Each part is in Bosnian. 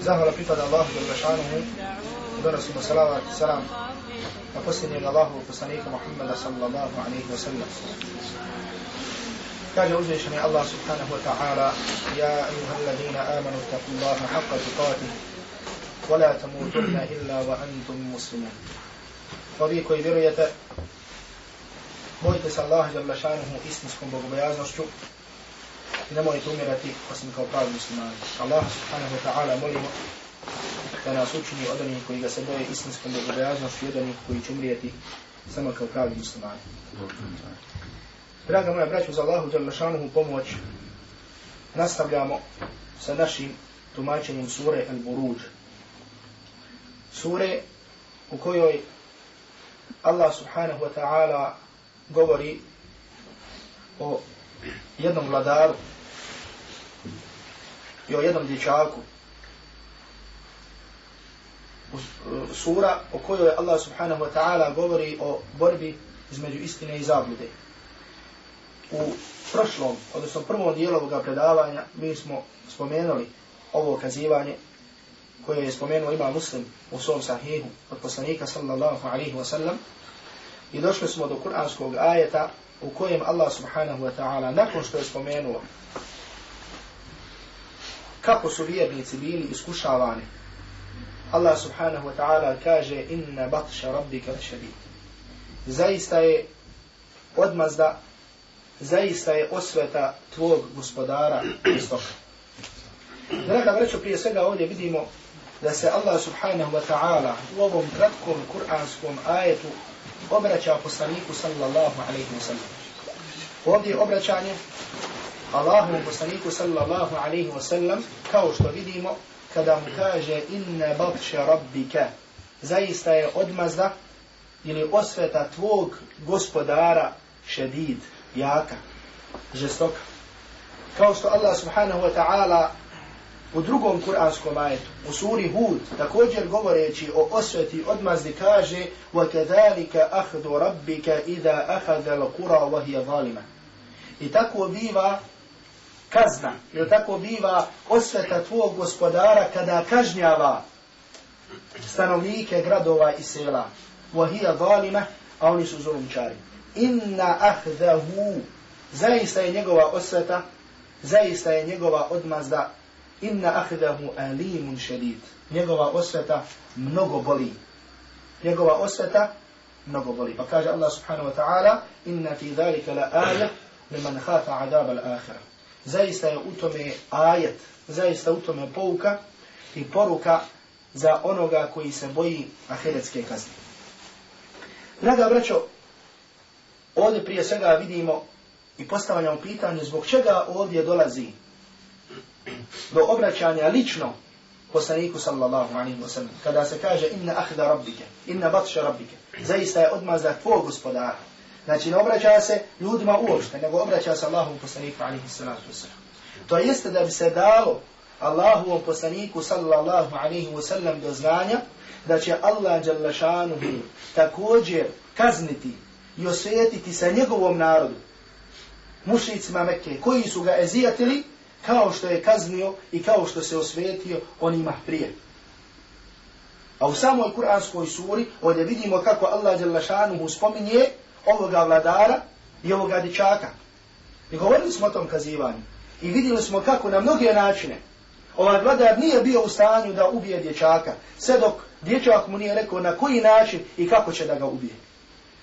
Zahvala pripada Allahu jalla Lešanuhu, Donosimo salavat i salam na posljednjeg Allahu poslanika Muhammada sallallahu alaihi wa sallam. Kaže uzvišeni Allah subhanahu wa ta'ala Ja ayuhal alladhina amanu taku Allaha haqqa tukatih wa la tamutunna illa wa antum muslimun. Pa Ovi koji vjerujete bojite se Allaha jalla Lešanuhu istinskom bogobojaznošću i nemojte umirati osim kao pravi muslimani. Allah subhanahu wa ta'ala molimo da nas učini od onih koji ga se boje istinskom bogobojaznošću i od onih koji će umrijeti samo kao pravi muslimani. Draga moja braću, za Allahu Đalešanuhu pomoć nastavljamo sa našim tumačenjem sure Al-Buruđ. Sure u kojoj Allah subhanahu wa ta'ala govori o jednom vladaru i o jednom dječaku. E, sura o kojoj Allah subhanahu wa ta'ala govori o borbi između istine i zablude. U prošlom, odnosno prvom dijelu ovoga predavanja, mi smo spomenuli ovo kazivanje koje je spomenuo ima muslim u svom sahihu od poslanika sallallahu alaihi wa sallam i došli smo do kuranskog ajeta u kojem Allah subhanahu wa ta'ala nakon što je spomenuo kako su vjernici bili iskušavani. Allah subhanahu wa ta'ala kaže inna batša rabbika šedid zaista je odmazda zaista je osveta tvog gospodara istoka. Draga vreću prije svega ovdje vidimo da se Allah subhanahu wa ta'ala u ovom kratkom kuranskom ajetu obraća poslaniku sallallahu alaihi wa sallam. Ovdje obraćanje Allahovom poslaniku sallallahu alaihi wa sallam kao što vidimo kada mu kaže inna batše rabbika zaista je odmazda ili osveta tvog gospodara šedid, jaka, žestoka. Kao što Allah subhanahu wa ta'ala u drugom kuranskom ajetu, u suri Hud, također govoreći o osveti odmazdi kaže وَكَذَلِكَ أَخْدُ رَبِّكَ إِذَا أَخَذَ الْقُرَى وَهِيَ ظَالِمًا I tako biva kazna, ili tako biva osveta tvog gospodara kada kažnjava stanovnike gradova i sela. وَهِيَ ظَالِمًا A oni su zulumčari. Inna ahdahu Zaista je njegova osveta, zaista je njegova odmazda inna ahdahu alimun šedid. Njegova osveta mnogo boli. Njegova osveta mnogo boli. Pa kaže Allah subhanahu wa ta'ala inna fi dhalika la aja hafa adab al akhira. Zaista je u tome ajet, zaista u tome pouka i poruka za onoga koji se boji ahiretske kazne. Draga braćo, ovdje prije svega vidimo i postavljamo pitanje zbog čega ovdje dolazi do obraćanja lično poslaniku sallallahu alaihi wa sallam, kada se kaže inna ahda rabbike, inna batša rabbike, zaista je odmazda tvoj gospodara. Znači ne obraća se ljudima uopšte, nego obraća se Allahom poslaniku alihi salatu wa. To jeste da bi se dalo Allahovom poslaniku sallallahu alihi wasallam do znanja, da će Allah jalla šanuhu također kazniti i osvetiti sa njegovom narodu, mušicima Mekke, koji su ga ezijatili, kao što je kaznio i kao što se osvetio onima prije. A u samoj kuranskoj suri ovdje vidimo kako Allah Đelešanuhu spominje ovoga vladara i ovoga dječaka. I govorili smo o tom kazivanju. I vidjeli smo kako na mnoge načine ovaj vladar nije bio u stanju da ubije dječaka. Sve dok dječak mu nije rekao na koji način i kako će da ga ubije.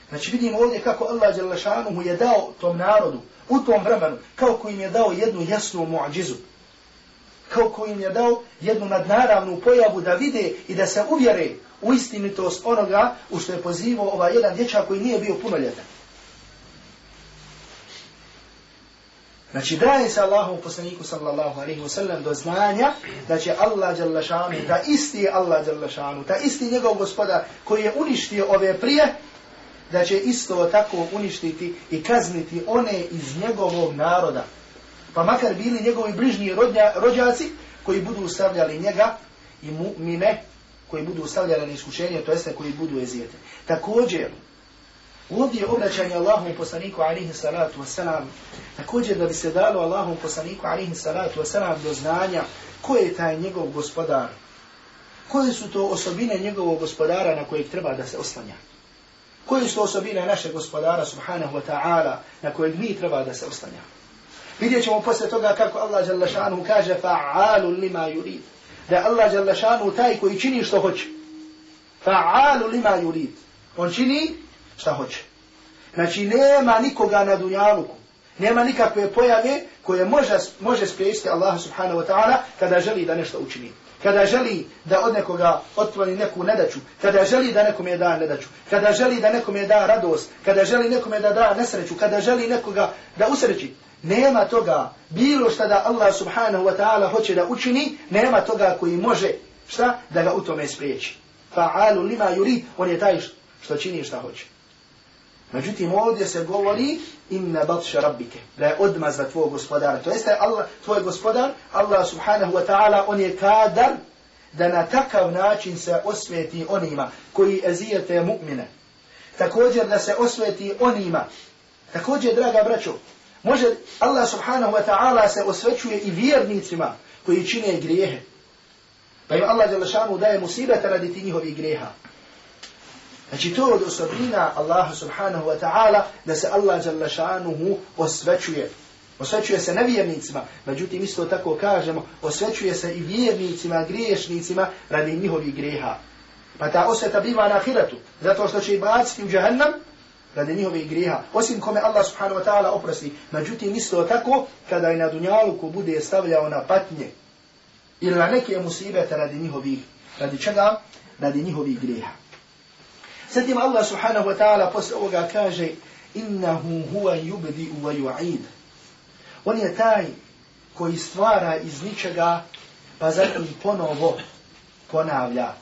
Znači vidimo ovdje kako Allah Đelešanuhu je dao tom narodu u tom vremenu, kao koji im je dao jednu jasnu muadžizu, kao im je dao jednu nadnaravnu pojavu da vide i da se uvjere u istinitost onoga u što je pozivao ovaj jedan dječak koji nije bio punoljetan. Znači daje se Allahu poslaniku sallallahu alaihi wa sallam do znanja da će Allah jalla šanu, da isti Allah jalla šanu, da isti njegov gospoda koji je uništio ove prije, da će isto tako uništiti i kazniti one iz njegovog naroda. Pa makar bili njegovi bližnji rodnja, rođaci koji budu ustavljali njega i mu'mine koji budu ustavljali na iskušenje, to jeste koji budu ezijete. Također, ovdje obraćanje Allahom poslaniku alihi salatu wasalam, također da bi se dalo Allahom poslaniku alihi salatu wasalam do znanja ko je taj njegov gospodar? Koje su to osobine njegovog gospodara na kojeg treba da se oslanja? Koje su to osobine našeg gospodara, subhanahu wa ta'ala, na kojeg mi treba da se oslanjamo. Vidjet ćemo poslije toga kako Allah Đalešanu kaže fa'alu lima yurid. Da Allah Đalešanu taj koji čini što hoće. Fa'alu lima yurid. On čini što hoće. Znači nema nikoga na dunjaluku. Nema nikakve pojave koje može, može spriječiti Allah subhanahu wa ta'ala kada želi da nešto učini. Kada želi da od nekoga otkloni neku nedaću, kada želi da nekome da nedaću, kada želi da nekome da radost, kada želi nekome da da nesreću, kada želi nekoga da usreći, nema toga bilo šta da Allah subhanahu wa ta'ala hoće da učini, nema toga koji može šta da ga u tome spriječi. Fa'alu lima yuri, on je taj što čini šta hoće. Međutim, ovdje se govori inna batša rabbike, da je odmazda tvoj gospodar. To jeste Allah, tvoj gospodar, Allah subhanahu wa ta'ala, on je kadar da na takav način se osveti onima koji ezijete mu'mine. Također da se osveti onima. Također, draga braćo, može Allah subhanahu wa ta'ala se osvećuje i vjernicima koji čine grijehe. Pa im Allah daje musibete radi ti njihovih grijeha. Znači to od osobina Allaha subhanahu wa ta'ala da se Allah jalla osvećuje. Osvećuje se nevjernicima, međutim isto tako kažemo, osvećuje se i vjernicima, griješnicima radi njihovih greha. Pa ta osveta biva na ahiretu, zato što će i baciti u džahannam radi njihovih greha. Osim kome Allah subhanahu wa ta'ala oprosti. Međutim isto tako, kada je na dunjalu ko bude stavljao na patnje ili na neke musibete radi njihovih, radi čega? Radi njihovih greha. Zatim Allah subhanahu wa ta'ala posle ovoga kaže innahu huwa yubdi wa yu'id. On je taj koji stvara iz ničega pa zatim ponovo ponavlja.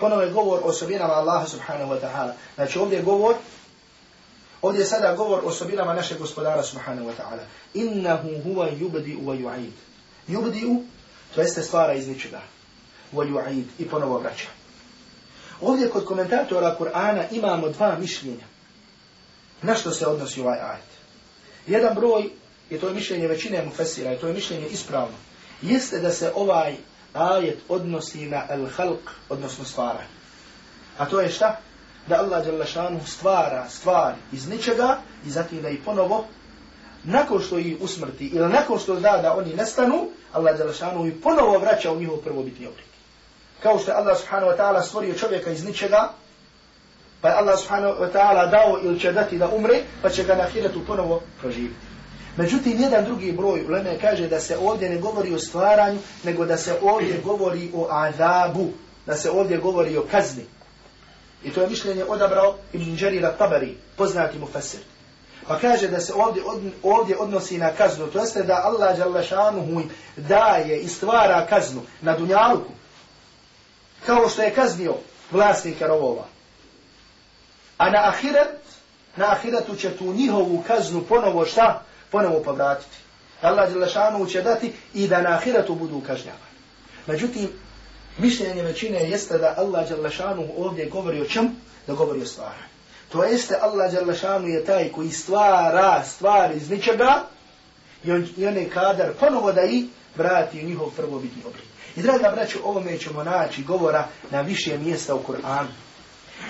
Ponovo je govor o osobinama Allaha subhanahu wa ta'ala. Znači ovdje je govor Ovdje je sada govor o osobinama našeg gospodara subhanahu wa ta'ala. Innahu huwa yubdi wa yu'id. Yubdi to jeste stvara iz ničega. Wa yu'id i ponovo vraća. Ovdje kod komentatora Kur'ana imamo dva mišljenja. Na što se odnosi ovaj ajet? Jedan broj, je to mišljenje većine mufesira, i to je mišljenje ispravno, jeste da se ovaj ajet odnosi na al-halq, odnosno stvara. A to je šta? Da Allah Đalešanu stvara stvari iz ničega i zatim da i ponovo, nakon što ih usmrti ili nakon što da da oni nestanu, Allah Đalešanu ih ponovo vraća u njihov prvobitni oblik kao što je Allah subhanahu wa ta'ala stvorio čovjeka iz ničega, pa je Allah subhanahu wa ta'ala dao ili će dati da umre, pa će ga na hiretu ponovo proživiti. Međutim, jedan drugi broj uleme kaže da se ovdje ne govori o stvaranju, nego da se ovdje govori o adabu, da se ovdje govori o kazni. I to je mišljenje odabrao Ibn Đerira Tabari, poznati mu fesir. Pa kaže da se ovdje, od, ovdje odnosi na kaznu, to jeste da Allah daje i stvara kaznu na dunjaluku, kao što je kaznio vlasnika rovova. A na ahiret, na ahiretu će tu njihovu kaznu ponovo šta? Ponovo povratiti. Allah Đelešanu će dati i da na ahiretu budu kažnjavani. Međutim, mišljenje većine jeste da Allah Đelešanu ovdje govori o čem? Da govori o stvaranju. To jeste Allah Đelešanu je taj koji stvara stvari iz ničega i on, i on je kadar ponovo da i vrati njihov prvobitni oblik. I draga braću, ovome ćemo naći govora na više mjesta u Kur'anu.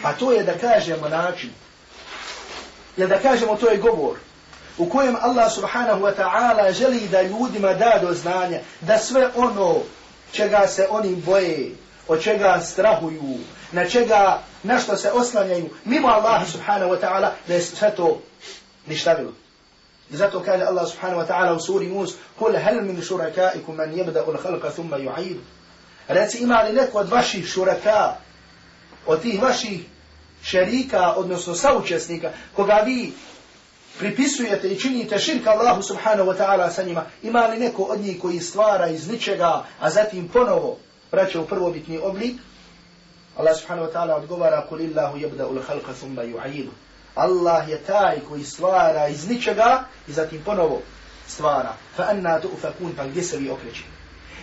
A to je da kažemo način, jer da kažemo to je govor, u kojem Allah subhanahu wa ta'ala želi da ljudima da do znanja, da sve ono čega se oni boje, od čega strahuju, na čega, na što se oslanjaju, mimo Allah subhanahu wa ta'ala, da je sve to ništavilo. I zato kaže Allah subhanahu wa ta'ala u suri Mus, kul hel min šurakaikum man jebda ul halka thumma ju'id. Reci ima li neko od vaših šuraka, od tih vaših šerika, odnosno saučesnika, koga vi pripisujete i činite širka Allahu subhanahu wa ta'ala sa njima, ima li neko od njih koji stvara iz ničega, a zatim ponovo vraća u prvobitni oblik? Allah subhanahu wa ta'ala odgovara, قُلِ اللَّهُ يَبْدَعُ الْخَلْقَ ثُمَّ thumma. Allah je taj koji stvara iz ničega i zatim ponovo stvara. Fa anna tu'fakun, pa gdje se vi okreći?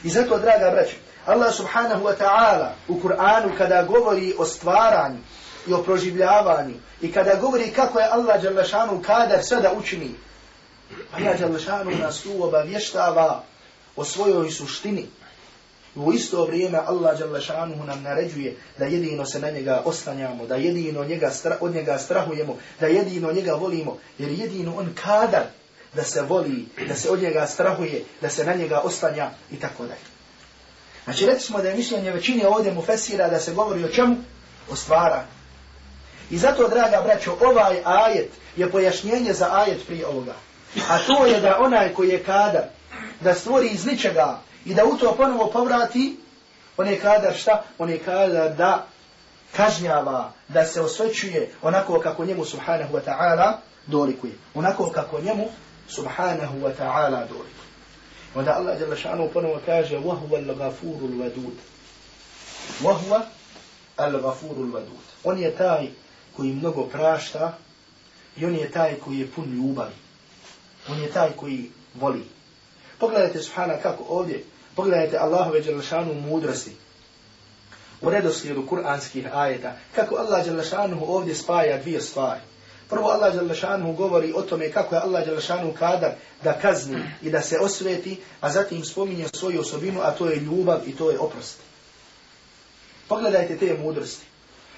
I zato, draga braći, Allah subhanahu wa ta'ala u Kur'anu kada govori o stvaranju i o proživljavanju i kada govori kako je Allah Đalešanu kadar sve da učini, Allah Đalešanu nas tu obavještava o svojoj suštini. U isto vrijeme Allah Đalešanu nam naređuje da jedino se na njega ostanjamo, da jedino njega stra, od njega strahujemo, da jedino njega volimo, jer jedino on kadar da se voli, da se od njega strahuje, da se na njega ostanja i tako dalje. Znači, smo da je mišljenje većine ovdje mu fesira da se govori o čemu? O stvara. I zato, draga braćo, ovaj ajet je pojašnjenje za ajet prije ovoga. A to je da onaj koji je kadar, da stvori iz ničega i da u to ponovo povrati, on je kadar šta? On je kadar da kažnjava, da se osvećuje onako kako njemu subhanahu wa ta'ala dolikuje. Onako kako njemu subhanahu wa ta'ala dolikuje. Onda Allah jalla šanu ponovo kaže وَهُوَ الْغَفُورُ الْوَدُودِ وَهُوَ الْغَفُورُ الْوَدُودِ On je taj koji mnogo prašta i on je taj koji je pun ljubavi. On je taj koji voli. Pogledajte subhana kako ovdje, pogledajte Allahove Đelešanu mudrosti. U redoslijedu kuranskih ajeta, kako Allah Đelešanu ovdje spaja dvije stvari. Prvo Allah Đelešanu govori o tome kako je Allah Đelešanu kadar da kazni i da se osveti, a zatim spominje svoju osobinu, a to je ljubav i to je oprost. Pogledajte te mudrosti.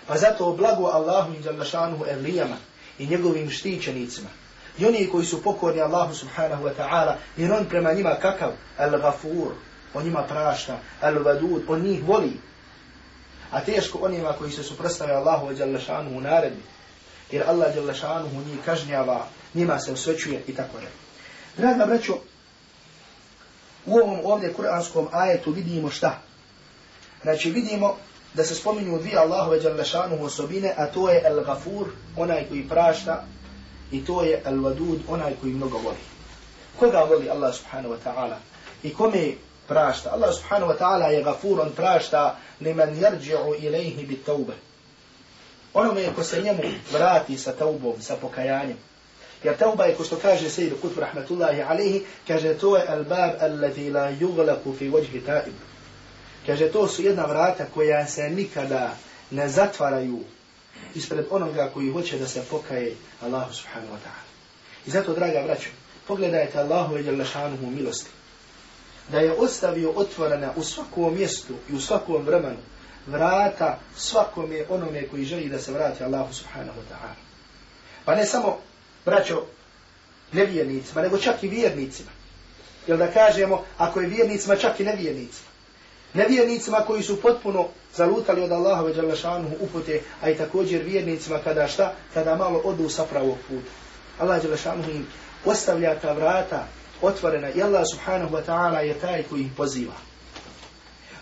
Pa zato blago Allahu Đelešanu Elijama i njegovim štićenicima I oni koji su pokorni Allahu subhanahu wa ta'ala, jer on prema njima kakav? Al-Ghafur, on njima prašta, Al-Vadud, on njih voli. A teško onima koji se suprostave Allahu i Đalešanuhu naredbi, jer Allah jalla šanuhu njih kažnjava, njima se osvećuje i tako je. Draga braćo, u ovom ovdje kuranskom ajetu vidimo šta? Znači vidimo da se spominju dvije Allahove jalla osobine, a to je Al-Ghafur, onaj koji prašta, I to je al-wadud, onaj koji mnogo voli. Koga voli Allah subhanahu wa ta'ala? I kome prašta? Allah subhanahu wa ta'ala je gafur, on prašta liman jarđi'u ilaihi bit taube. Onome ko se njemu vrati sa taubom, sa pokajanjem. Jer tauba je, ko što kaže Sejdu Kutb rahmatullahi alaihi, kaže to je al-bab alladhi la yuglaku fi wajhi taib. Kaže to su jedna vrata koja se nikada ne zatvaraju ispred onoga koji hoće da se pokaje Allahu subhanahu wa ta'ala. I zato, draga braćo, pogledajte Allahu i Đalešanuhu milosti. Da je ostavio otvorena u svakom mjestu i u svakom vremenu vrata svakome onome koji želi da se vrati Allahu subhanahu wa ta'ala. Pa ne samo, braćo, nevjernicima, nego čak i vjernicima. Jel da kažemo, ako je vjernicima, čak i nevjernicima nevjernicima koji su potpuno zalutali od Allaha ve Đalešanuhu upute, a i također vjernicima kada šta, kada malo odu sa pravog puta. Allah Đalešanuhu im ostavlja ta vrata otvorena i Allah subhanahu wa ta'ala je taj koji ih poziva.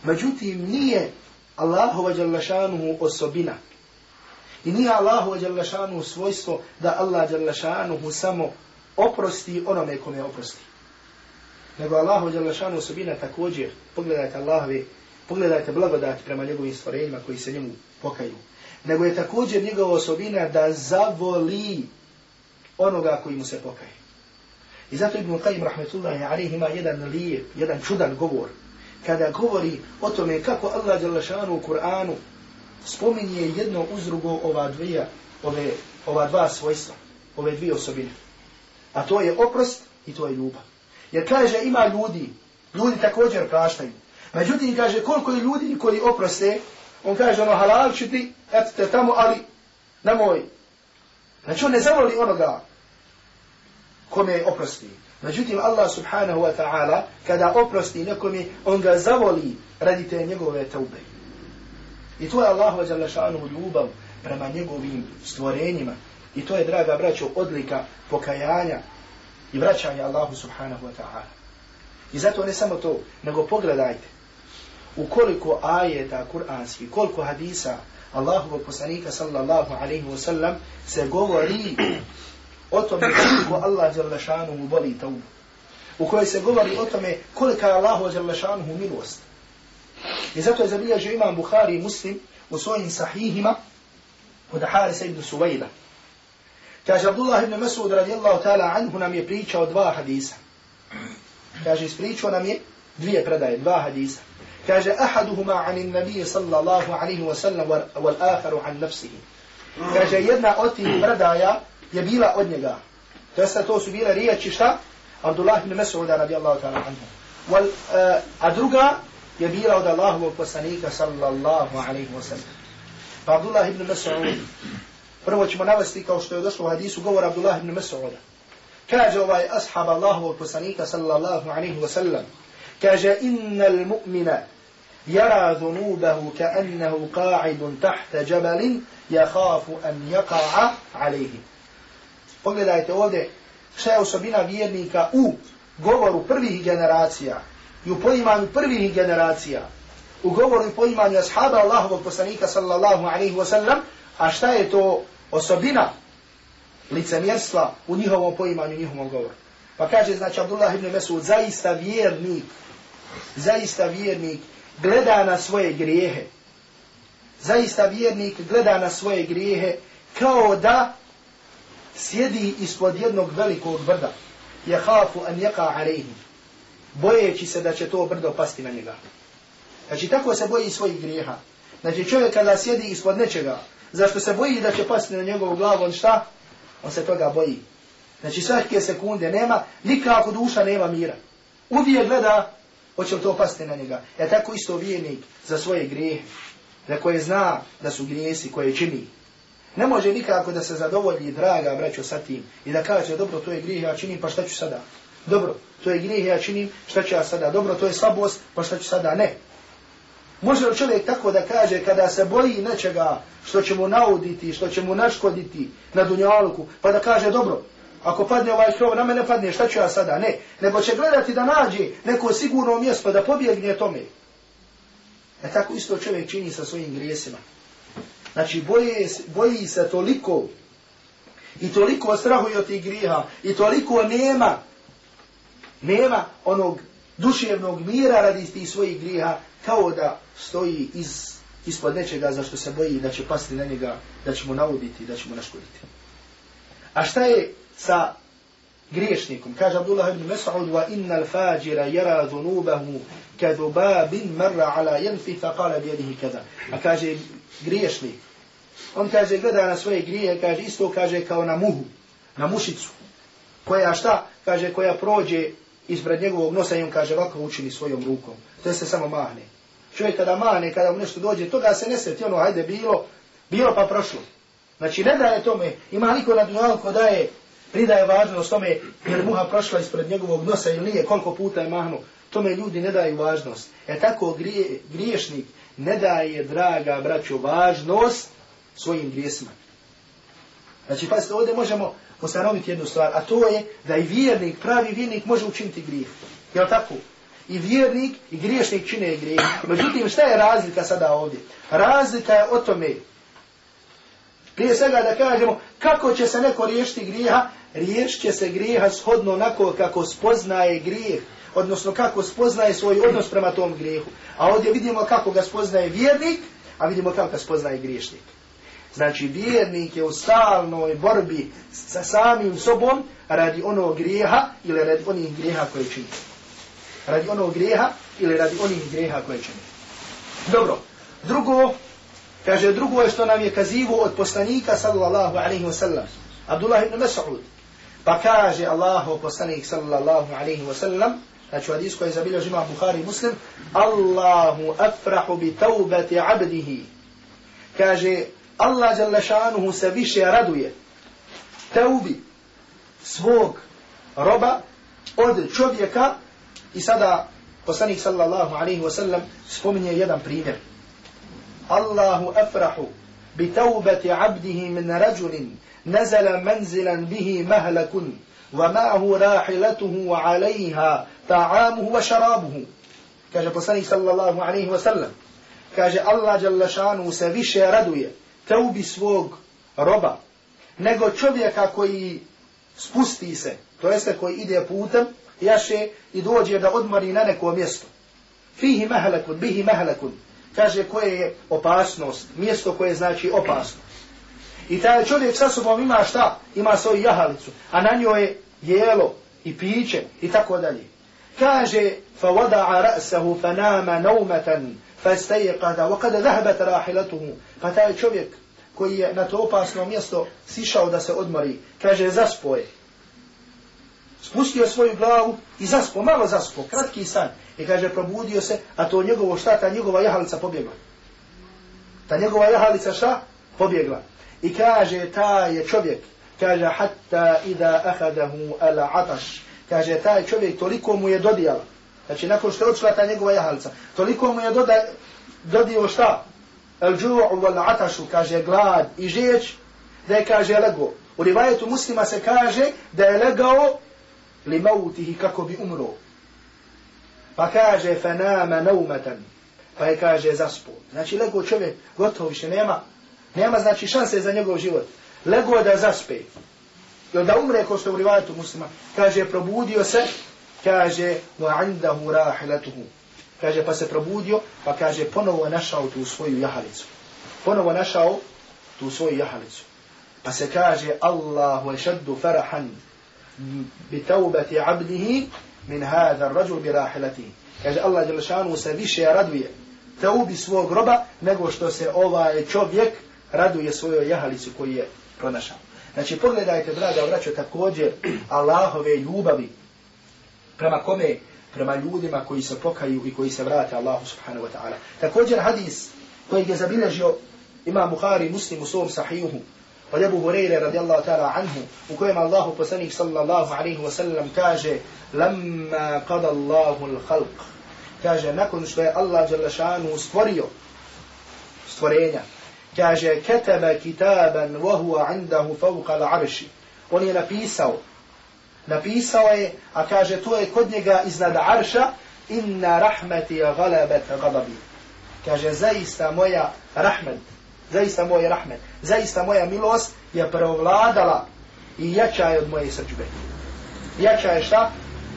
Međutim, nije Allahova Đalešanuhu osobina. I nije Allahova Đalešanuhu svojstvo da Allah Đalešanuhu samo oprosti onome kome oprosti nego Allahu Đalešanu osobina također, pogledajte Allahove, pogledajte blagodati prema njegovim stvorenjima koji se njemu pokaju. Nego je također njegova osobina da zavoli onoga koji mu se pokaje. I zato Ibn Qayyim rahmetullahi alaihi ima jedan lijep, jedan čudan govor. Kada govori o tome kako Allah Đalešanu u Kur'anu spominje jedno uz drugo ova dvija, ove, ova dva svojstva, ove dvije osobine. A to je oprost i to je ljubav. Jer kaže ima ljudi, ljudi također praštaju. Međutim kaže koliko je ljudi koji oproste, on kaže ono halal ću ti, eto te tamo, ali na moj. Znači on ne zavoli onoga kome oprosti. Međutim Allah subhanahu wa ta'ala kada oprosti nekome, on ga zavoli radi te njegove taube. I to je Allah wa jalla šanuhu ljubav prema njegovim stvorenjima. I to je, draga braćo, odlika pokajanja i vraćanje Allahu subhanahu wa ta'ala. I zato ne samo to, nego pogledajte u koliko ajeta kuranski, koliko hadisa Allahu poslanika sallallahu alaihi wa sallam se govori o tome koliko Allah jalla šanuhu boli taubu. U kojoj se govori o tome kolika je Allahu jalla šanuhu milost. I zato je zabilježio imam Bukhari i Muslim u svojim sahihima od Harisa ibn Suvejda. Kaže Abdullah ibn Masud radijallahu ta'ala anhu nam je pričao dva hadisa. Kaže ispričao nam je dvije predaje, dva hadisa. Kaže ahaduhuma anin nabije sallallahu alaihi wa sallam wal akharu an nafsihi. Kaže jedna od tih predaja je bila od njega. To jeste, to su bile riječi šta? Abdullah ibn Masud radijallahu ta'ala anhu. Wal, uh, a druga je bila od Allahovog poslanika sallallahu alaihi wa sallam. Pa Abdullah ibn Mas'ud, prvo ćemo navesti kao što je došlo u hadisu govor Abdullah ibn Mas'uda. Kaže ovaj ashab Allahovog poslanika sallallahu alaihi wa sallam, kaže innal mu'mina yara dhunubahu ka'annahu qa'idun tahta jabalin yakhafu an yaqa'a alayhi. Pogledajte ovdje šta je osobina vjernika u govoru prvih generacija i u poimanju prvih generacija, u govoru i poimanju ashaba Allahovog poslanika sallallahu alaihi wa sallam, a šta je to osobina licemjerstva u njihovom poimanju, njihovom govoru. Pa kaže, znači, Abdullah ibn Mesud, zaista vjernik, zaista vjernik gleda na svoje grijehe. Zaista vjernik gleda na svoje grijehe kao da sjedi ispod jednog velikog brda. Je hafu an jeka alejhi. Bojeći se da će to brdo pasti na njega. Znači tako se boji svojih grijeha. Znači čovjek kada sjedi ispod nečega, zašto se boji da će pasti na njegovu glavu, on šta? On se toga boji. Znači svake sekunde nema, nikako duša nema mira. Uvijek gleda, hoće li to pasti na njega. E tako isto vijenik za svoje grijehe, za koje zna da su grijesi koje čini. Ne može nikako da se zadovolji draga braćo sa tim i da kaže dobro to je grijeh ja činim pa šta ću sada. Dobro to je grijeh ja činim šta ću ja sada. Dobro to je slabost pa šta ću sada. Ne. Može li čovjek tako da kaže kada se boji nečega što će mu nauditi, što će mu naškoditi na dunjaluku pa da kaže dobro ako padne ovaj krov na mene padne šta ću ja sada. Ne. Nego će gledati da nađe neko sigurno mjesto da pobjegne tome. E tako isto čovjek čini sa svojim grijesima. Znači, boje, boji se toliko i toliko strahuje od tih griha i toliko nema nema onog duševnog mira radi tih svojih griha kao da stoji iz, ispod nečega za što se boji da će pasti na njega, da će mu nauditi, da će mu naškoditi. A šta je sa griješnikom? Kaže Abdullah ibn Mas'ud wa inna al-fajira yara dhunubahu kadhubabin marra ala yanfi fa qala bi yadihi kada. A kaže griješnik. On kaže, gleda na svoje grije, kaže, isto kaže kao na muhu, na mušicu. Koja šta? Kaže, koja prođe ispred njegovog nosa i on kaže, ovako učini svojom rukom. To se samo mahne. Čovjek kada mane, kada mu nešto dođe, toga se ne sjeti ono, hajde, bilo, bilo pa prošlo. Znači, ne daje tome, ima niko na dunjalu ko daje, pridaje važnost tome, jer muha prošla ispred njegovog nosa ili nije, koliko puta je mahnu, tome ljudi ne daju važnost. E tako grije, griješnik, ne daje, draga braćo, važnost svojim grijesima. Znači, pa ovdje možemo ustanoviti jednu stvar, a to je da i vjernik, pravi vjernik može učiniti grijeh. Jel tako? I vjernik i griješnik čine grije. Međutim, šta je razlika sada ovdje? Razlika je o tome, prije svega da kažemo, kako će se neko riješiti grijeha? Riješit će se grijeha shodno onako kako spoznaje grijeh odnosno kako spoznaje svoj odnos prema tom grijehu. A ovdje vidimo kako ga spoznaje vjernik, a vidimo kako ga spoznaje griješnik. Znači, vjernik je u stalnoj borbi sa samim sobom radi onog grijeha ili radi onih grijeha koje čini. Radi onog grijeha ili radi onih grijeha koje čini. Dobro, drugo, kaže, drugo je što nam je kazivo od poslanika, sallallahu alaihi wa sallam, Abdullah ibn Mas'ud. Pa kaže Allahu poslanik, sallallahu alaihi wa sallam, znači u hadisku koji zabilio žima Bukhari muslim, Allahu afrahu bi taubati abdihi. Kaže, Allah jalla se više raduje taubi svog roba od čovjeka I sada poslanik sallallahu alaihi wa sallam spominje jedan primjer. Allahu afrahu bi taubati abdihi min rajulin nazala manzilan bihi mahlakun wa ma'ahu rahilatuhu wa alaiha ta'amuhu wa šarabuhu. Kaže poslanik sallallahu alaihi wa sallam. Kaže Allah jalla šanu se više raduje taubi svog roba nego čovjeka koji spusti se, to jeste koji ide putem jaše i dođe da odmori na neko mjesto fihi mahlakun bihi mahlakun kaže koje je opasnost mjesto koje znači opasnost I taj čovjek sa sobom ima šta? Ima svoju jahalicu. A na njoj je jelo i piće i tako dalje. Kaže, فَوَدَعَ رَأْسَهُ فَنَامَ نَوْمَةً فَاسْتَيْقَدَ وَقَدَ ذَهْبَتْ رَاحِلَتُهُ Pa taj čovjek koji je na to opasno mjesto sišao da se odmori, kaže, zaspoje. spustio svoju glavu i zaspo, malo zaspo, kratki san. I kaže, probudio se, a to njegovo šta, ta njegova jahalica pobjegla. Ta njegova jahalica šta? Pobjegla. I kaže, ta je čovjek, kaže, hatta ida ahadahu ala ataš. Kaže, taj čovjek toliko mu je dodijala. Znači, nakon što je odšla ta njegova jahalica, toliko mu je doda, dodio šta? El džu'u wal atašu, kaže, glad i žeć, da je, kaže, lego. U rivajetu muslima se kaže da je legao li mautihi kako bi umro. Pa kaže fenama naumatan. Pa je kaže zaspo. Znači lego čovjek gotovo više nema. Nema znači šanse za njegov život. Lego da zaspe. Ili da umre ko što u rivajetu muslima. Kaže probudio se. Kaže wa indahu rahilatuhu. Kaže pa se probudio. Pa kaže ponovo našao tu svoju jahalicu. Ponovo našao tu svoju jahalicu. Pa se kaže Allahu ešaddu farahan bitaubati abdihi min hada rajul bi rahilatihi. Kaže Allah Đelešanu se više raduje taubi svog groba nego što se ovaj čovjek raduje svojoj jahalici koji je pronašao. Znači pogledajte, draga braćo, također Allahove ljubavi prema kome? Prema ljudima koji se pokaju i koji se vrate Allahu subhanahu wa ta'ala. Također hadis koji je zabilježio imam Bukhari muslim u svom sahihu od Ebu Hureyre radijallahu ta'ala anhu, u kojem Allahu poslanik sallallahu alaihi wa sallam kaže, lamma qada Allahu l-khalq, kaže, nakon što je Allah Đalešanu stvorio stvorenja, kaže, ketaba kitaban wahuwa indahu fawqa l-arši, on je napisao, napisao je, a kaže, to je kod njega iznad arša, inna rahmeti galabat gadabi, kaže, zaista moja rahmet, zaista moj rahmet, zaista moja milost je preovladala i jača je od moje srđbe. Jača je šta?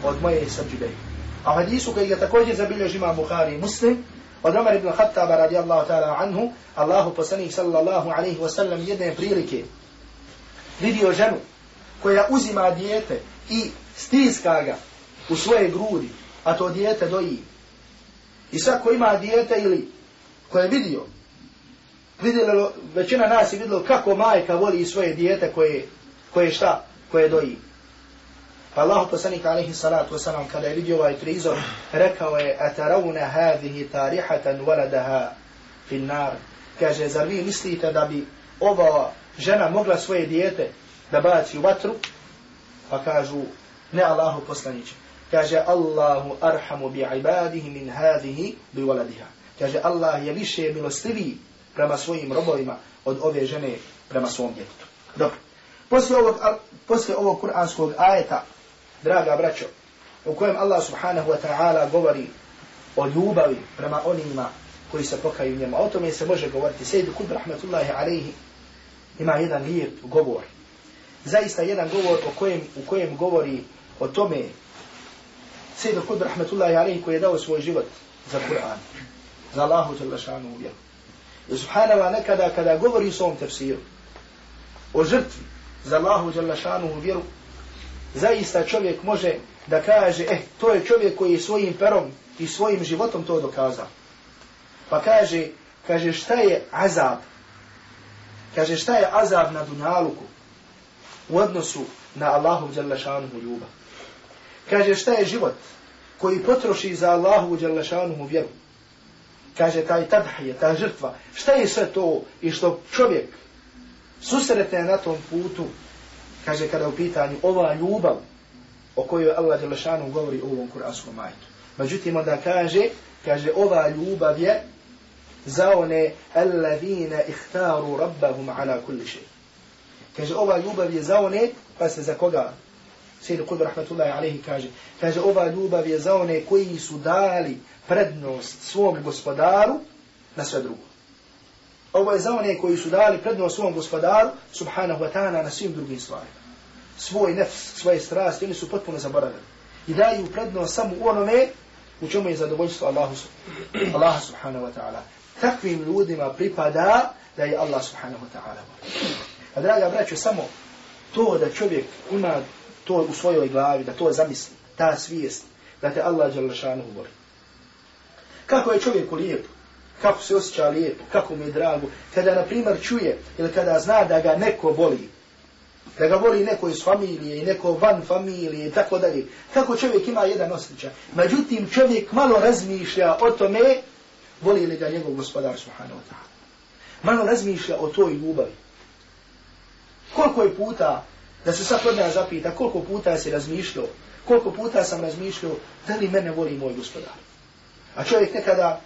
Od moje srđbe. A hadisu koji je također zabilježi ima Bukhari muslim, od Omer ibn Khattaba radijallahu ta'ala anhu, Allahu poslanih sallallahu alaihi wa sallam jedne prilike vidio ženu koja uzima dijete i stiska ga u svoje grudi, a to dijete doji. I sad ko ima dijete ili ko je vidio vidjelo, većina nas je vidjelo kako majka voli svoje dijete koje, koje šta, koje doji. Pa Allah poslanik alaihi salatu wasalam kada je vidio ovaj prizor, rekao je, ataravuna hadihi tarihatan waladaha fin nar. Kaže, zar vi mislite da bi ova žena mogla svoje dijete da baci u vatru? Pa kažu, ne Allahu poslaniće. Kaže, Allahu arhamu bi ibadihi min hadihi bi waladiha. Kaže, Allah je više milostiviji prema svojim robovima od ove žene prema svom djetetu. Dobro. Poslije ovog, poslije ovog kuranskog ajeta, draga braćo, u kojem Allah subhanahu wa ta'ala govori o ljubavi prema onima koji se pokaju njemu. O tome se može govoriti. Sejdu Kub rahmetullahi alaihi ima jedan lijep govor. Zaista jedan govor o kojem, u kojem govori o tome Sejdu Kub rahmetullahi alaihi koji je dao svoj život za Kur'an. Za Allahu jalla šanu uvjeru. I subhanallah nekada kada govori u svom tefsiru o žrtvi za Allahu Đalašanu u vjeru, zaista čovjek može da kaže, eh, to je čovjek koji je svojim perom i svojim životom to dokazao. Pa kaže, kaže šta je azab? Kaže šta je azab na dunjaluku u odnosu na Allahu Đalašanu u ljubav? Kaže šta je život koji potroši za Allahu Đalašanu u vjeru? Kaže taj tadhije, ta žrtva, šta je sve to i što čovjek susretne na tom putu, kaže kada u pitanju ova ljubav o kojoj Allah Đelešanu govori u ovom kuranskom majtu. Međutim, onda kaže, kaže ova ljubav je za one alladhina ihtaru rabbahum ala kulli shay. Kaže ova ljubav je za one, pa se za koga Sejdu Kudu Rahmatullahi Alehi kaže, kaže ova ljubav je za one koji su dali prednost svom gospodaru na sve drugo. Ovo je za one koji su dali prednost svom gospodaru, subhanahu wa ta'ala, na svim drugim stvarima. Svoj nefs, svoje strasti, oni su potpuno zaboravili. I daju prednost samo onome u čemu je zadovoljstvo Allahu, Allah subhanahu wa ta'ala. Takvim ljudima pripada da je Allah subhanahu wa ta'ala. A draga braću, samo to da čovjek ima to u svojoj glavi, da to zamisli, ta svijest, da te Allah Đalešanu voli. Kako je čovjek lijepo, kako se osjeća lijepo, kako mu je drago, kada na primjer čuje ili kada zna da ga neko voli, da ga voli neko iz familije i neko van familije i tako dalje. Kako čovjek ima jedan osjećaj. Međutim, čovjek malo razmišlja o tome, voli li ga njegov gospodar subhanahu wa ta'ala. Malo razmišlja o toj ljubavi. Koliko je puta, da se sad od zapita, koliko puta si razmišljao, koliko puta sam razmišljao, da li mene voli moj gospodar. A čovjek nekada,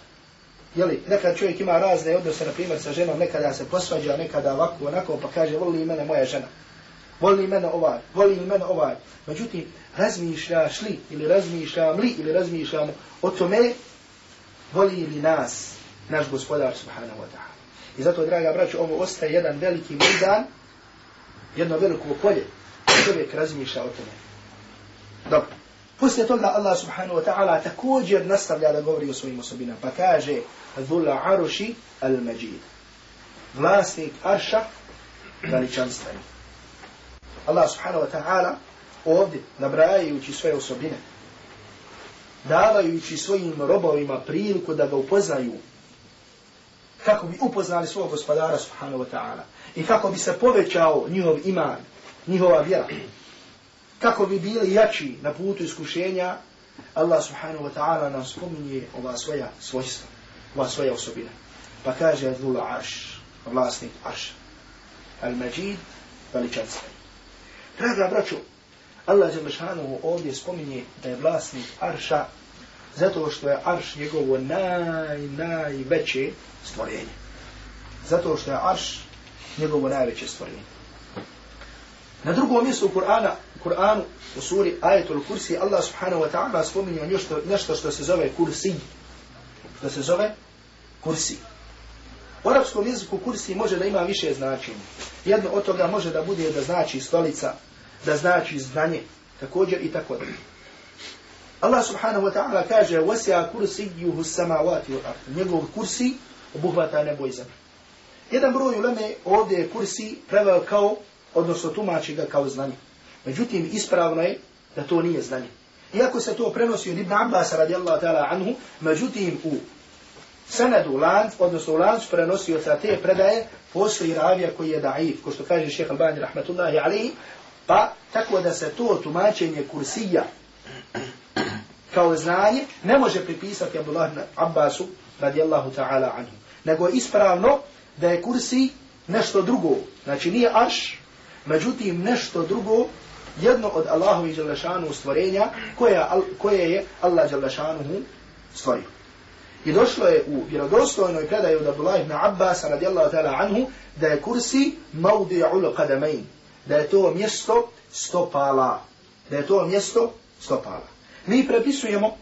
jeli, nekad čovjek ima razne odnose, na primjer, sa ženom, nekada se posvađa, nekada ovako, onako, pa kaže, voli mene moja žena voli mene ovaj, voli mene ovaj. Međutim, razmišljaš li, ili razmišljam li, ili razmišljamo o tome, voli li nas, naš gospodar subhanahu wa ta'ala. I zato, draga braću, ovo ostaje jedan veliki mizan, jedno veliko polje, čovjek razmišlja o tome. Dobro. Poslije toga Allah subhanahu wa ta'ala također nastavlja da govori o svojim osobinama, pa kaže, Dhul aruši al-majid. Vlasnik arša, veličanstveni. Allah subhanahu wa ta'ala ovdje nabrajajući svoje osobine, davajući svojim robovima priliku da ga upoznaju kako bi upoznali svog gospodara subhanahu wa ta'ala i kako bi se povećao njihov iman, njihova vjera, kako bi bili jači na putu iskušenja, Allah subhanahu wa ta'ala nam spominje ova svoja svojstva, ova svoja osobina. Pa kaže Dhul Arš, vlasnik Arš, Al-Majid, veličanstven. Draga braću, Allah Đelešanu ovdje spominje da je vlasnik Arša zato što je Arš njegovo naj, najveće stvorenje. Zato što je Arš njegovo najveće stvorenje. Na drugom mjestu u Kur'ana, Kur'anu, u suri Ayatul Kursi, Allah subhanahu wa ta'ala spominje ono nešto, nešto što se zove kursi. Što se zove kursi. U arapskom jeziku kursi može da ima više značenja. Jedno od toga može da bude da znači stolica, da znači znanje, također i tako dalje. Allah subhanahu wa ta'ala kaže وَسِعَ كُرْسِيُّهُ السَّمَاوَاتِ وَالْأَرْضِ Njegov kursi obuhvata nebo i zemlje. Jedan broj uleme ovdje je kursi preveo kao, odnosno tumači ga kao znanje. Međutim, ispravno je da to nije znanje. Iako se to prenosi od Ibn Abbas radijallahu ta'ala anhu, međutim u senadu lanc, odnosno u lancu prenosio sa te predaje, postoji ravija koji je daif, ko što kaže šeha Albani rahmatullahi alihi, Pa tako da se to tumačenje kursija kao znanje ne može pripisati Abdullah Abbasu radijallahu ta'ala anhu. Nego ispravno da je kursi nešto drugo. Znači nije arš, međutim nešto drugo jedno od Allahovi Đalešanu stvorenja koje, koje je Allah Đalešanu stvorio. I došlo je u vjerodostojnoj predaju od Abdullah ibn Abbas radijallahu ta'ala anhu da je kursi maudi'ul qadamain da je to mjesto stopala. Da je to mjesto stopala. Mi prepisujemo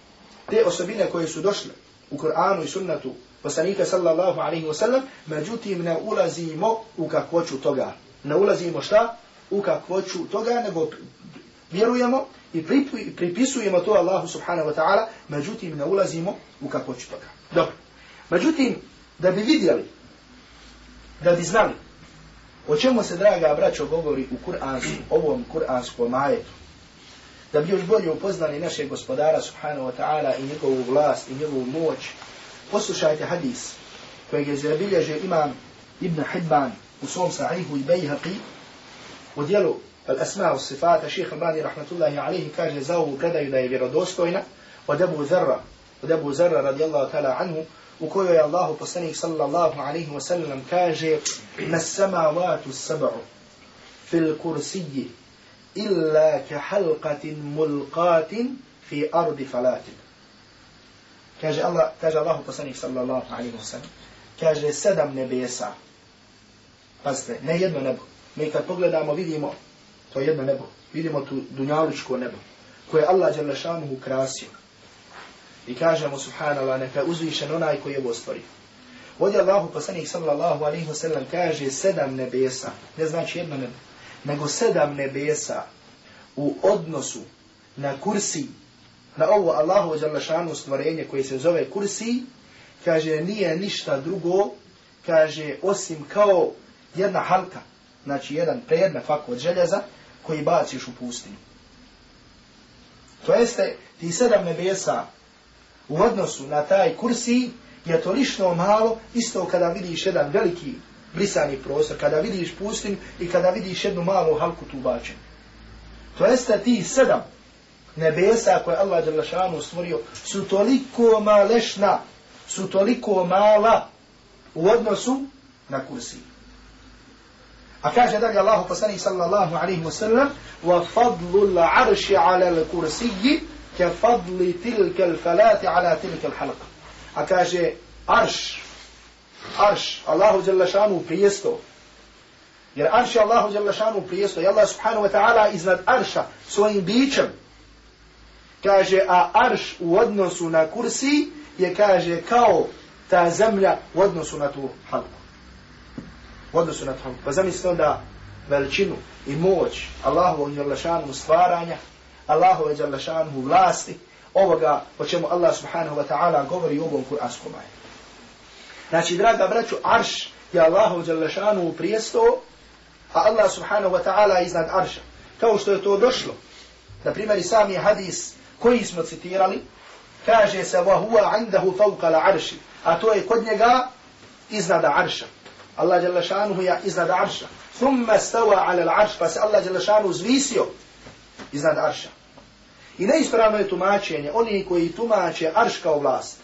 te osobine koje su došle u Kur'anu i sunnatu poslanika sallallahu alaihi wasallam, međutim ne ulazimo u kakvoću toga. Ne ulazimo šta? U kakvoću toga, nego vjerujemo i pripisujemo to Allahu subhanahu wa ta'ala, međutim ne ulazimo u kakvoću toga. Dobro. Međutim, da bi vidjeli, da bi znali O čemu se, draga braćo, govori u Kur'ansku, ovom kur'anskom ajetu? Da bi još bolje upoznali našeg gospodara, subhanahu wa ta'ala, i njegovu vlast, i njegovu moć, poslušajte hadis kojeg je zabilježio imam Ibn Hibban u svom sahihu i bejhaqi u dijelu al-asma u sifata, ših Albani, rahmatullahi alihi, kaže za ovu predaju da je vjerodostojna, od Ebu Zerra, od Ebu Zerra, radijallahu ta'ala anhu, u kojoj je Allah poslanik sallallahu alaihi wa sallam kaže na samavatu sab'u fil kursiji illa ka halqatin mulqatin fi ardi falatin. Kaže Allah, kaže Allahu poslanik sallallahu alaihi wa sallam kaže sedam nebesa pazite, ne jedno nebo mi kad pogledamo vidimo to jedno nebo vidimo tu dunjaličko nebo koje Allah Đelešanu ukrasio. I kažemo subhanallah neka uzvišen onaj koji je ovo stvorio. Ovdje Allahu poslanik sallallahu alaihi wa sallam kaže sedam nebesa, ne znači jedno nebo, nego sedam nebesa u odnosu na kursi, na ovo Allahu šanu stvorenje koje se zove kursi, kaže nije ništa drugo, kaže osim kao jedna halka, znači jedan predmet fako od željeza koji baciš u pustinu. To jeste, ti sedam nebesa u odnosu na taj kursi je to lišno malo, isto kada vidiš jedan veliki brisani prostor, kada vidiš pustin i kada vidiš jednu malu halku tu bačenu. To jeste ti sedam nebesa koje Allah Đelešanu stvorio su toliko malešna, su toliko mala u odnosu na kursi. A kaže dalje Allah poslanih sallallahu alaihi wa sallam wa fadlu l'arši ala l'kursiji ke fadli tilke l'falati ala tilke l'halqa. A kaže arš, arš, Allahu Đelešanu prijesto, Jer arš je Allahu Đelešanu prijesto i Allah subhanahu wa ta'ala iznad arša svojim bićem kaže, a arš u odnosu na kursi je, kaže, kao ta zemlja u odnosu na tu halku. U odnosu na tu halku. Pa zamislite onda veličinu i moć Allahovog Đelešanu stvaranja, Allahove Đelešanu vlasti, ovoga o čemu Allah subhanahu wa ta'ala govori u ovom kuranskom ajetu. Znači, draga braću, arš je Allahov djelašanu prijesto, a Allah subhanahu wa ta'ala iznad arša. Kao što je to došlo. Na primjer, sami hadis koji smo citirali, kaže se وَهُوَ huwa فَوْقَ fawqa al-arshi, a to je kod njega iznad arša. Allah dželle je iznad arša. ثُمَّ stawa ala al-arsh, pa se Allah dželle zvisio iznad arša. I neispravno je tumačenje, oni koji tumače arš kao vlast.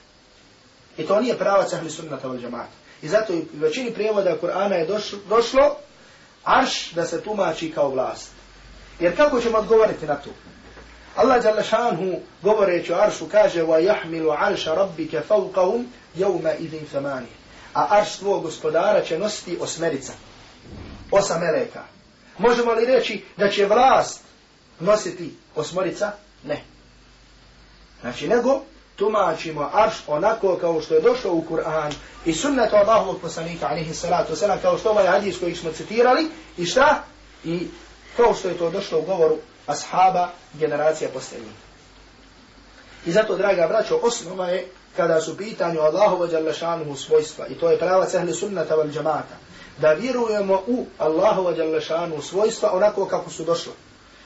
I to nije pravac ahli sunnata wal džamaata. I zato u većini prijevoda Kur'ana je došlo došlo arš da se tumači kao vlast. Jer kako ćemo odgovoriti na to? Allah jalla šanhu govoreći o aršu kaže wa yahmilu arsha rabbika fawqahum yawma idhin a arš tvog gospodara će nositi osmerica osam meleka možemo li reći da će vlast nositi osmorica ne znači nego tumačimo arš onako kao što je došlo u Kur'an i sunnetu Allahovog poslanika alihi salatu wasalam kao što ovaj hadis koji smo citirali i šta i kao što je to došlo u govoru ashaba generacija posljednjih. I zato, draga braćo, osnova je kada su pitanju Allahu djelašanuhu svojstva, i to je prava cehli sunnata val džamata, da vjerujemo u Allahu djelašanuhu svojstva onako kako su došlo.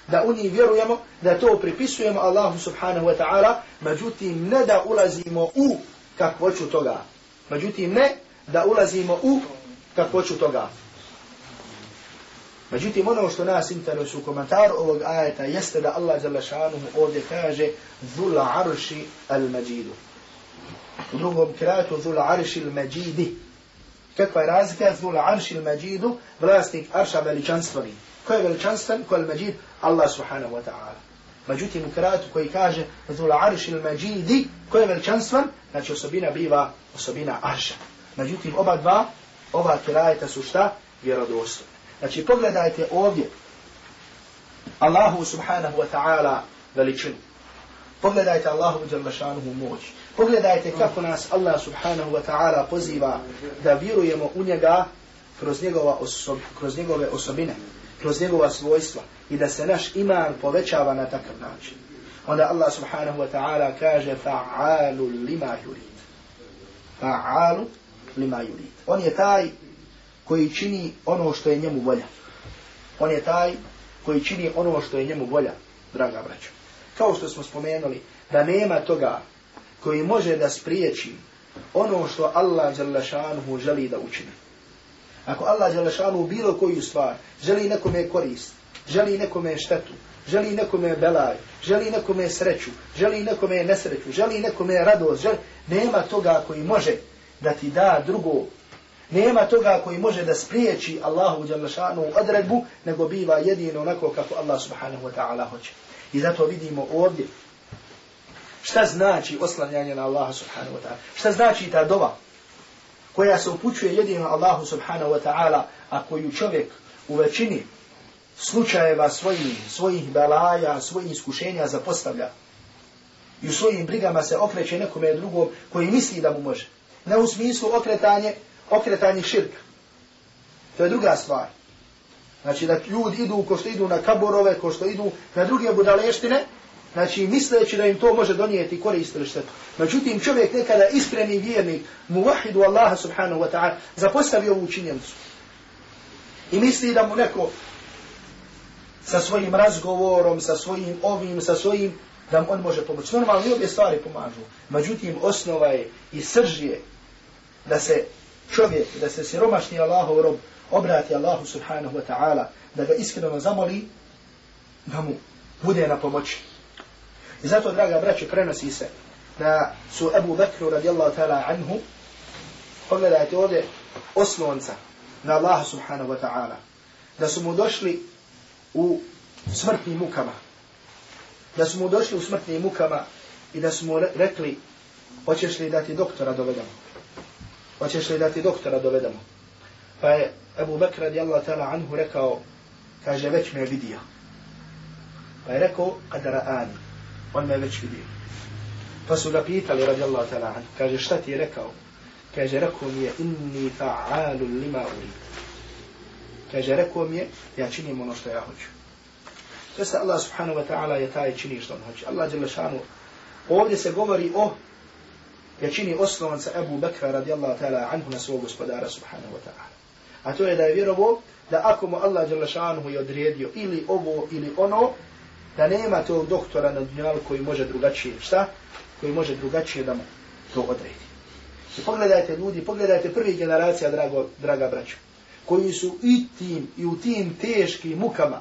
Da u njih vjerujemo, da to pripisujemo Allahu subhanahu wa ta'ala, međutim ne da ulazimo u kakvoću toga. Međutim ne da ulazimo u kakvoću toga. Međutim, ono što nas interesuje u komentaru ovog ajeta jeste da Allah Đalešanuhu ovdje kaže Dhul arši al majidu. U drugom kratu Dhul arši al majidi. Kakva je razlika? Dhul arši al majidu, vlasnik arša veličanstveni. Ko je veličanstven? Ko je al majid? Allah subhanahu wa ta'ala. Međutim, u kratu koji kaže Zul arš al majidi, ko je veličanstven? Znači osobina biva osobina arša. Međutim, oba dva, ova kirajeta su šta? Vjerodostojne. Znači pogledajte ovdje Allahu subhanahu wa ta'ala veličinu. Pogledajte Allahu djelašanuhu moć. Pogledajte kako nas Allah subhanahu wa ta'ala poziva da vjerujemo u njega kroz, njegova osob, kroz njegove osobine, kroz njegova svojstva i da se naš iman povećava na takav način. Onda Allah subhanahu wa ta'ala kaže fa'alu lima yurid. Fa'alu lima yurid. On je taj koji čini ono što je njemu volja. On je taj koji čini ono što je njemu volja, draga braćo. Kao što smo spomenuli, da nema toga koji može da spriječi ono što Allah želi da učini. Ako Allah Đelešanu bilo koju stvar želi nekome korist, želi nekome štetu, želi nekome belaj, želi nekome sreću, želi nekome nesreću, želi nekome radost, želi... nema toga koji može da ti da drugo Nema toga koji može da spriječi Allahu Đelešanu odredbu, nego biva jedino onako kako Allah subhanahu wa ta'ala hoće. I zato vidimo ovdje šta znači oslanjanje na Allaha subhanahu wa ta'ala. Šta znači ta dova koja se upućuje jedino Allahu subhanahu wa ta'ala, a koju čovjek u većini slučajeva svojih, svojih belaja, svojih iskušenja zapostavlja. I u svojim brigama se okreće nekome drugom koji misli da mu može. Ne u smislu okretanje okretanje širka. To je druga stvar. Znači da ljudi idu ko što idu na kaborove, ko što idu na druge budaleštine, znači misleći da im to može donijeti korist ili štetu. Međutim, čovjek nekada iskreni vjernik, muvahidu Allaha subhanahu wa ta'ala, zapostavi ovu činjenicu. I misli da mu neko sa svojim razgovorom, sa svojim ovim, sa svojim, da mu on može pomoći. Normalno, i obje stvari pomažu. Međutim, osnova je i srž je da se čovjek, da se siromašni Allahov rob obrati Allahu subhanahu wa ta'ala, da ga iskreno zamoli, da mu bude na pomoći. I zato, draga braće, prenosi se da su Ebu Bekru radijallahu ta'ala anhu, pogledajte ovdje oslonca na Allaha subhanahu wa ta'ala, da su mu došli u smrtnim mukama, da su mu došli u smrtnim mukama i da su mu rekli, hoćeš li da ti doktora dovedemo? Hoćeš li da ti doktora dovedemo? Pa je Ebu Bekr radijallahu ta'ala anhu rekao, kaže, već me vidio. Pa je rekao, kad ra'ani, on me već vidio. Pa su ga pitali radijallahu ta'ala kaže, šta ti je rekao? Kaže, rekao mi je, inni fa'alu lima uri. Kaže, rekao mi je, ja činim ono što ja hoću. To je Allah subhanahu wa ta'ala je taj čini što on hoće. Allah je šanu. Ovdje se govori o jačini osnovanca Ebu Bekra radijallahu ta'ala anhu na svog gospodara subhanahu wa ta'ala. A to je da je vjerovo da ako mu Allah je šanu je odredio ili ovo ili ono, da nema tog doktora na dunjalu koji može drugačije, šta? Koji može drugačije da mu to odredi. I pogledajte ljudi, pogledajte prvi generacija, drago, draga braću, koji su i tim, i u tim teškim mukama,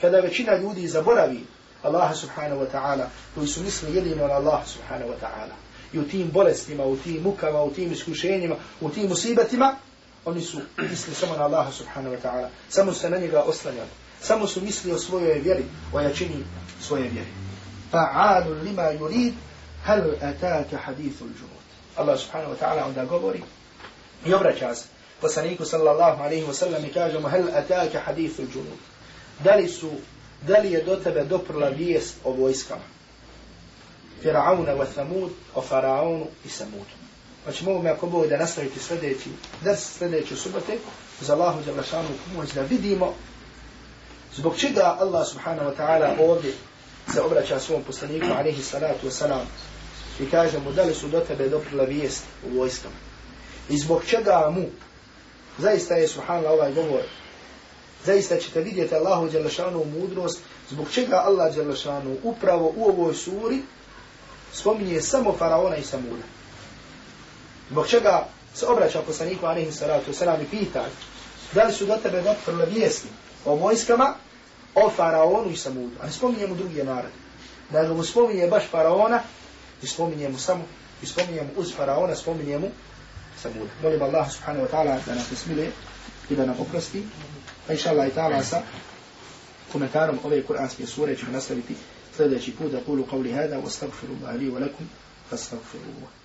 kada većina ljudi zaboravi Allah subhanahu wa ta'ala, koji su misli jedino na Allah subhanahu wa ta'ala, i u tim bolestima, u tim mukama, u tim iskušenjima, u tim musibetima, oni su misli samo na Allah subhanahu wa ta'ala, samo se na njega oslanjali, samo su misli o svojoj vjeri, o jačini svoje vjeri. Fa'alu lima yurid, hal ataka hadithu l-đumut. Allah subhanahu wa ta'ala onda govori i obraća se poslaniku sallallahu alaihi wa sallam i kaže mu, hal ataka hadithu l-đumut. Da li su, da li je do tebe doprla vijest o vojskama? Firauna wa Thamud, o Faraonu i Samudu. Znači, mogu me ako Bog da nastaviti sljedeći drs sljedeće subote, za Allahu za lašanu pomoć da vidimo zbog čega Allah subhanahu wa ta'ala ovdje se obraća svom poslaniku alaihi salatu wa salam i kaže mu da li su do tebe doprila vijest u vojskama. I zbog čega mu zaista je subhanallah ovaj govor zaista ćete vidjeti Allahu Đelešanu mudrost zbog čega Allah Đelešanu upravo u ovoj suri spominje samo faraona i samuda. Zbog čega se obraća poslaniku alaihi salatu wasalam i pita da li su do tebe doprila vijesti o vojskama, o faraonu i samudu. A ne spominje mu drugi narod. Nego mu spominje baš faraona i spominje mu samo, i spominje mu uz faraona, spominje mu samuda. Molim Allah subhanahu wa ta'ala da nas smile i da nam oprosti. Pa inša Allah i ta'ala sa komentarom ove kuranske sure ćemo nastaviti sljedeći put da kulu qavli hada wa stagfiru Allah li wa lakum fa stagfiru